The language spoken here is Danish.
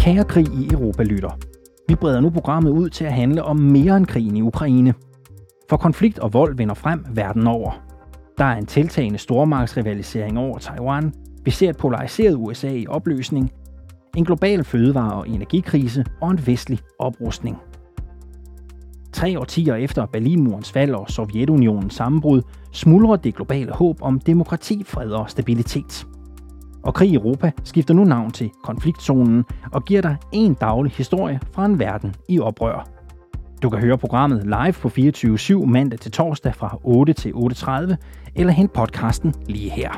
Kære krig i Europa lytter. Vi breder nu programmet ud til at handle om mere end krigen i Ukraine. For konflikt og vold vinder frem verden over. Der er en tiltagende stormagtsrivalisering over Taiwan. Vi ser et polariseret USA i opløsning. En global fødevare- og energikrise og en vestlig oprustning. Tre årtier efter Berlinmurens fald og Sovjetunionens sammenbrud, smuldrer det globale håb om demokrati, fred og stabilitet. Og krig i Europa skifter nu navn til konfliktzonen og giver dig en daglig historie fra en verden i oprør. Du kan høre programmet live på 24-7 mandag til torsdag fra 8 til 8.30, eller hente podcasten lige her.